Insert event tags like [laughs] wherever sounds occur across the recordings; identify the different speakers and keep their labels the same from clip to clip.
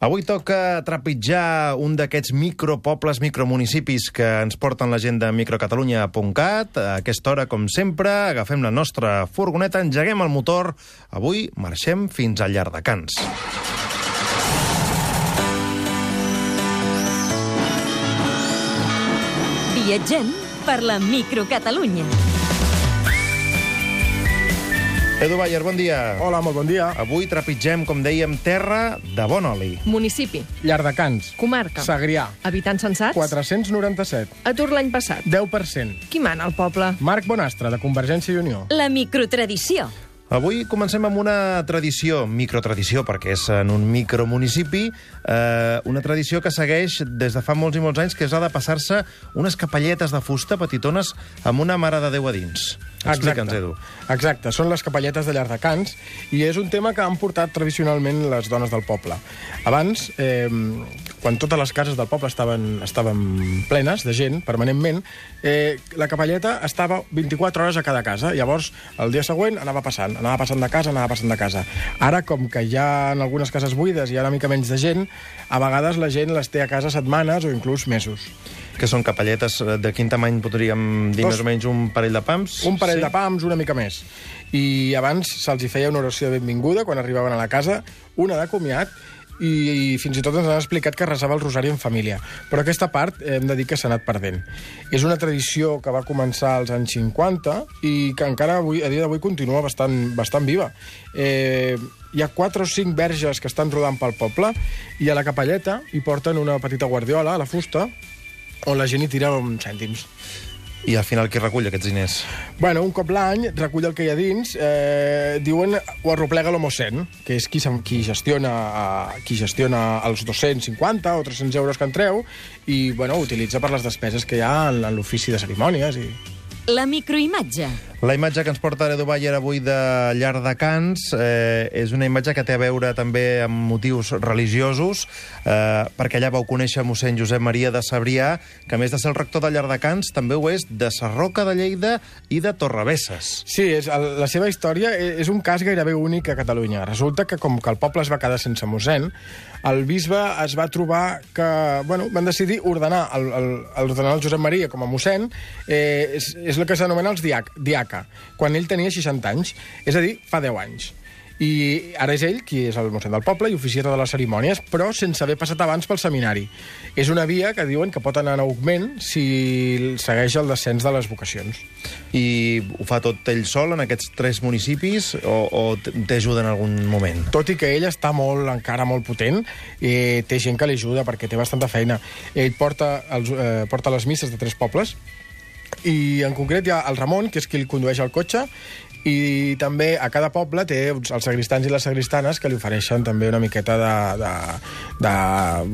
Speaker 1: Avui toca trepitjar un d'aquests micropobles, micromunicipis que ens porten la gent de microcatalunya.cat. A aquesta hora, com sempre, agafem la nostra furgoneta, engeguem el motor. Avui marxem fins a Llardecans.
Speaker 2: Viatgem per la microcatalunya.
Speaker 1: Edu Bayer, bon dia.
Speaker 3: Hola, molt bon dia.
Speaker 1: Avui trepitgem, com dèiem, terra de bon oli.
Speaker 4: Municipi.
Speaker 3: Llardecans.
Speaker 4: Comarca.
Speaker 3: Segrià.
Speaker 4: Habitants censats.
Speaker 3: 497.
Speaker 4: Atur l'any passat.
Speaker 3: 10%.
Speaker 4: Qui mana al poble?
Speaker 3: Marc Bonastre, de Convergència i Unió.
Speaker 2: La microtradició.
Speaker 1: Avui comencem amb una tradició, microtradició, perquè és en un micromunicipi, eh, una tradició que segueix des de fa molts i molts anys, que és la de passar-se unes capelletes de fusta petitones amb una mare de Déu a dins. Explica'ns, Edu.
Speaker 3: Exacte, són les capelletes de Llardecans i és un tema que han portat tradicionalment les dones del poble. Abans, eh, quan totes les cases del poble estaven, estaven plenes de gent, permanentment, eh, la capelleta estava 24 hores a cada casa. Llavors, el dia següent anava passant, anava passant de casa, anava passant de casa. Ara, com que hi ha en algunes cases buides i hi ha una mica menys de gent, a vegades la gent les té a casa setmanes o inclús mesos.
Speaker 1: Que són capelletes eh, de quin tamany podríem dir
Speaker 3: Dos-
Speaker 1: més o menys un parell de pams?
Speaker 3: Un parell
Speaker 1: Sí?
Speaker 3: de pams, una mica més. I abans se'ls feia una oració de benvinguda quan arribaven a la casa, una de comiat, i, i fins i tot ens han explicat que resava el rosari en família. Però aquesta part eh, hem de dir que s'ha anat perdent. És una tradició que va començar als anys 50 i que encara avui, a dia d'avui continua bastant, bastant viva. Eh, hi ha quatre o cinc verges que estan rodant pel poble i a la capelleta hi porten una petita guardiola, a la fusta, on la gent hi tira uns cèntims.
Speaker 1: I al final qui recull aquests diners?
Speaker 3: Bueno, un cop l'any recull el que hi ha dins, eh, diuen ho arroplega l'homocent, que és qui, qui, gestiona, eh, qui gestiona els 250 o 300 euros que en treu i bueno, utilitza per les despeses que hi ha en, en l'ofici de cerimònies. I...
Speaker 2: La microimatge.
Speaker 1: La imatge que ens porta l'Edu Bayer avui de Llardecans eh, és una imatge que té a veure també amb motius religiosos, eh, perquè allà vau conèixer mossèn Josep Maria de Sabrià, que a més de ser el rector de Llardecans, també ho és de Sarroca de Lleida i de Torrebesses.
Speaker 3: Sí, és, el, la seva història e- és un cas gairebé únic a Catalunya. Resulta que com que el poble es va quedar sense mossèn, el bisbe es va trobar que... Bueno, van decidir ordenar el, el, el, ordenar el Josep Maria com a mossèn, eh, és, és el que s'anomena els diac, diaca, quan ell tenia 60 anys, és a dir, fa 10 anys. I ara és ell qui és el mossèn del poble i oficia totes les cerimònies, però sense haver passat abans pel seminari. És una via que diuen que pot anar en augment si segueix el descens de les vocacions.
Speaker 1: I ho fa tot ell sol en aquests tres municipis o, o t'ajuda en algun moment?
Speaker 3: tot i que ell està molt, encara molt potent, eh, té gent que li ajuda perquè té bastanta feina. Ell porta, els, eh, porta les misses de tres pobles i en concret hi ha el Ramon, que és qui el condueix el cotxe, i també a cada poble té els sagristans i les sagristanes que li ofereixen també una miqueta de, de, de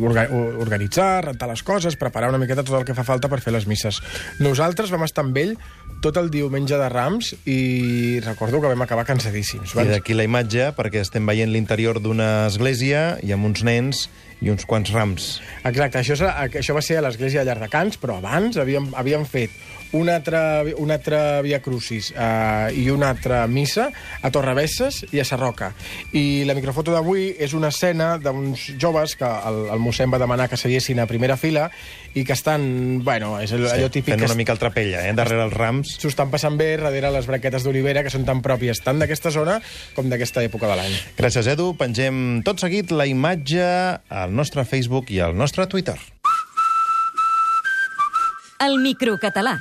Speaker 3: orga, organitzar, rentar les coses, preparar una miqueta tot el que fa falta per fer les misses. Nosaltres vam estar amb ell tot el diumenge de Rams i recordo que vam acabar cansadíssims.
Speaker 1: I d'aquí la imatge, perquè estem veient l'interior d'una església i amb uns nens i uns quants rams.
Speaker 3: Exacte, això, això va ser a l'església de Llardecans, però abans havíem, havíem fet un altre, un altre Via Crucis eh, i una altra missa a Torrebesses i a Sarroca. I la microfoto d'avui és una escena d'uns joves que el, el mossèn va demanar que seiessin a primera fila i que estan, bueno, és allò, allò típic
Speaker 1: fent una mica el trapella, eh, darrere els rams.
Speaker 3: s'ho estan passant bé darrere les braquetes d'olivera que són tan pròpies tant d'aquesta zona com d'aquesta època de l'any.
Speaker 1: Gràcies, Edu. Pengem tot seguit la imatge al nostre Facebook i al nostre Twitter.
Speaker 2: El microcatalà.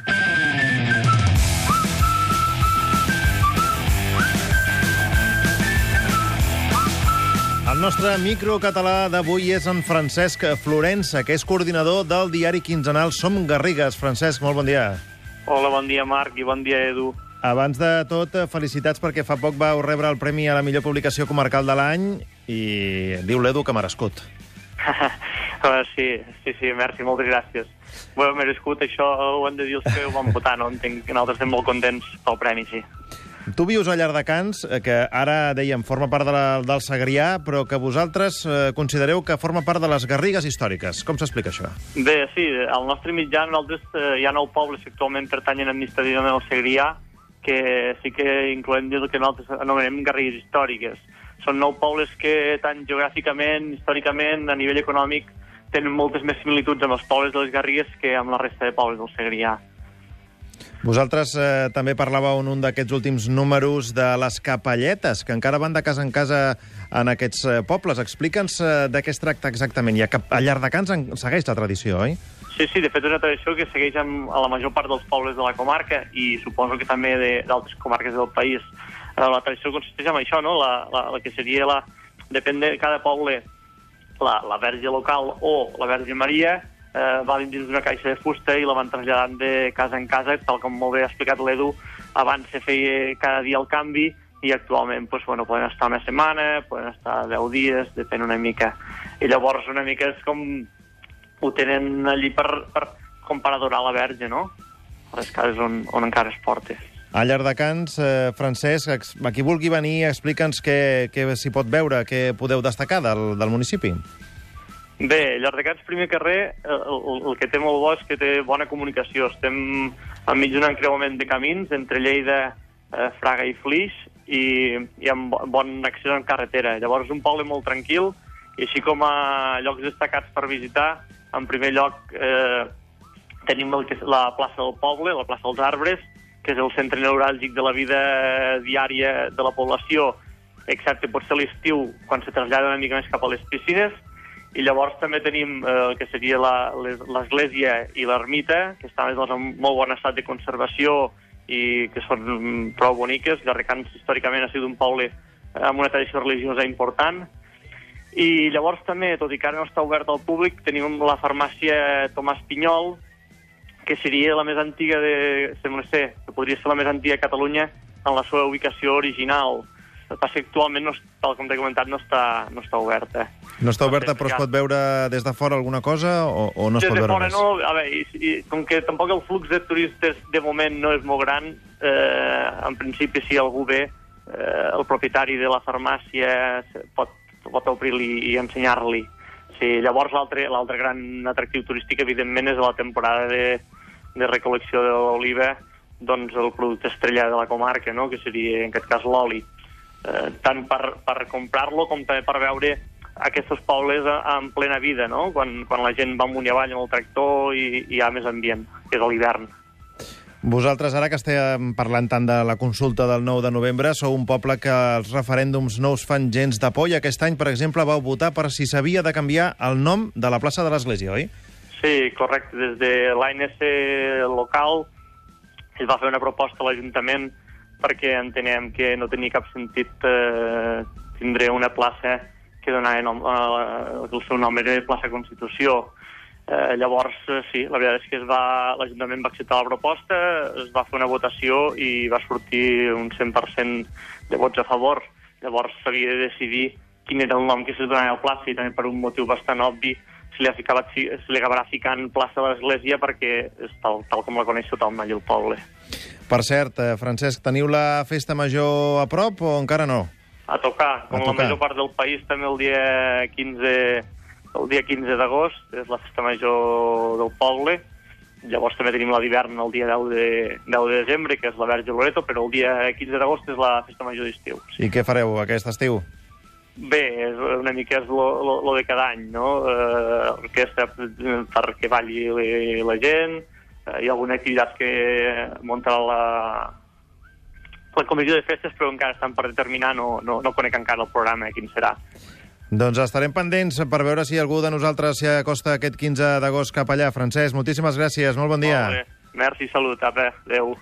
Speaker 1: El nostre microcatalà d'avui és en Francesc Florença, que és coordinador del diari quinzenal Som Garrigues. Francesc, molt bon dia.
Speaker 5: Hola, bon dia, Marc, i bon dia, Edu.
Speaker 1: Abans de tot, felicitats perquè fa poc vau rebre el Premi a la millor publicació comarcal de l'any i diu l'Edu que merescut.
Speaker 5: Uh, [laughs] sí, sí, sí, merci, moltes gràcies. Ho heu merescut, això ho han de dir els que ho van votar, no? Entenc que nosaltres estem molt contents pel premi, sí.
Speaker 1: Tu vius a Llardecans, eh, que ara, dèiem, forma part de la, del Segrià, però que vosaltres eh, considereu que forma part de les Garrigues històriques. Com s'explica això?
Speaker 5: Bé, sí, al nostre mitjà nosaltres eh, hi ha nou pobles que actualment pertanyen administrativament al Segrià, que sí que incloem el que nosaltres anomenem garrigues històriques. són nou pobles que tant geogràficament, històricament, a nivell econòmic, tenen moltes més similituds amb els pobles de les Garrigues que amb la resta de pobles del Segrià.
Speaker 1: Vosaltres eh, també parlàveu en un d'aquests últims números de les capelletes, que encara van de casa en casa en aquests eh, pobles. Explica'ns eh, de què es tracta exactament. Ja que a Llardecans en segueix la tradició, oi?
Speaker 5: Sí, sí, de fet és una tradició que segueix amb, a la major part dels pobles de la comarca i suposo que també de- d'altres comarques del país. Eh, la tradició consisteix en això, no? La, la, la que seria la... Depèn de cada poble, la, la verge local o la verge Maria eh, va dins d'una caixa de fusta i la van traslladant de casa en casa, tal com molt bé ha explicat l'Edu, abans se feia cada dia el canvi i actualment pues, bueno, poden estar una setmana, poden estar 10 dies, depèn una mica. I llavors una mica és com ho tenen allí per, per, com per adorar la verge, no? A les cases on, on encara es porta.
Speaker 1: A Llardecans, eh, Francesc, a qui vulgui venir, explica'ns què, què s'hi pot veure, què podeu destacar del, del municipi.
Speaker 5: Bé, Llardecans, primer carrer, el, el, que té molt bo és que té bona comunicació. Estem enmig d'un encreuament de camins entre Lleida, eh, Fraga i Flix i, i amb bo- bon accés en carretera. Llavors és un poble molt tranquil i així com a llocs destacats per visitar, en primer lloc eh, tenim el que és la plaça del poble, la plaça dels arbres, que és el centre neuràlgic de la vida diària de la població, excepte potser l'estiu, quan se trasllada una mica més cap a les piscines, i llavors també tenim eh, el que seria l'església i l'ermita, que estan doncs, en molt bon estat de conservació i que són mm, prou boniques. Garrecans històricament ha sigut un poble amb una tradició religiosa important. I llavors també, tot i que ara no està obert al públic, tenim la farmàcia Tomàs Pinyol, que seria la més antiga de... sembla ser, que podria ser la més antiga de Catalunya en la seva ubicació original. El que passa que actualment, no, tal com t'he comentat, no està, no està oberta.
Speaker 1: No està oberta, però es pot veure des de fora alguna cosa o, o no es
Speaker 5: Des
Speaker 1: pot
Speaker 5: de
Speaker 1: veure
Speaker 5: fora
Speaker 1: res?
Speaker 5: no, a veure, i, i, com que tampoc el flux de turistes de moment no és molt gran, eh, en principi si algú ve, eh, el propietari de la farmàcia pot, pot obrir-li i ensenyar-li. Sí, llavors l'altre gran atractiu turístic, evidentment, és la temporada de, de recol·lecció de l'oliva, doncs el producte estrella de la comarca, no? que seria, en aquest cas, l'oli. Eh, tant per, per comprar-lo com també per veure aquests pobles en plena vida, no? quan, quan la gent va amunt i avall amb el tractor i, i hi ha més ambient, que és a l'hivern.
Speaker 1: Vosaltres, ara que estem parlant tant de la consulta del 9 de novembre, sou un poble que els referèndums no us fan gens de por i aquest any, per exemple, vau votar per si s'havia de canviar el nom de la plaça de l'Església, oi?
Speaker 5: Sí, correcte. Des de l'ANC local es va fer una proposta a l'Ajuntament perquè entenem que no tenia cap sentit eh, tindre una plaça que donava nom, eh, el seu nom era plaça Constitució. Eh, llavors, eh, sí, la veritat és que es va l'Ajuntament va acceptar la proposta, es va fer una votació i va sortir un 100% de vots a favor. Llavors s'havia de decidir quin era el nom que se donava a la plaça i també per un motiu bastant obvi se li, ficava, se li acabarà ficant plaça de l'Església perquè és tal, tal com la coneix tothom allà al poble.
Speaker 1: Per cert, eh, Francesc, teniu la festa major a prop o encara no?
Speaker 5: A tocar, com
Speaker 1: A
Speaker 5: a la
Speaker 1: tocar.
Speaker 5: major part del país, també el dia 15, el dia 15 d'agost, és la festa major del poble. Llavors també tenim la d'hivern el dia 10 de, 10 de desembre, que és la Verge Loreto, però el dia 15 d'agost és la festa major d'estiu.
Speaker 1: I què fareu aquest estiu?
Speaker 5: Bé, és una mica és lo, lo, lo de cada any, no? Eh, orquestra perquè balli la, gent, hi ha alguna activitat que muntarà la, la comissió de festes, però encara estan per determinar, no, no, no conec encara el programa, quin serà.
Speaker 1: Doncs estarem pendents per veure si algú de nosaltres s'hi acosta aquest 15 d'agost cap allà. Francesc, moltíssimes gràcies, molt bon dia.
Speaker 5: Molt bé. Merci, salut, apa, adeu.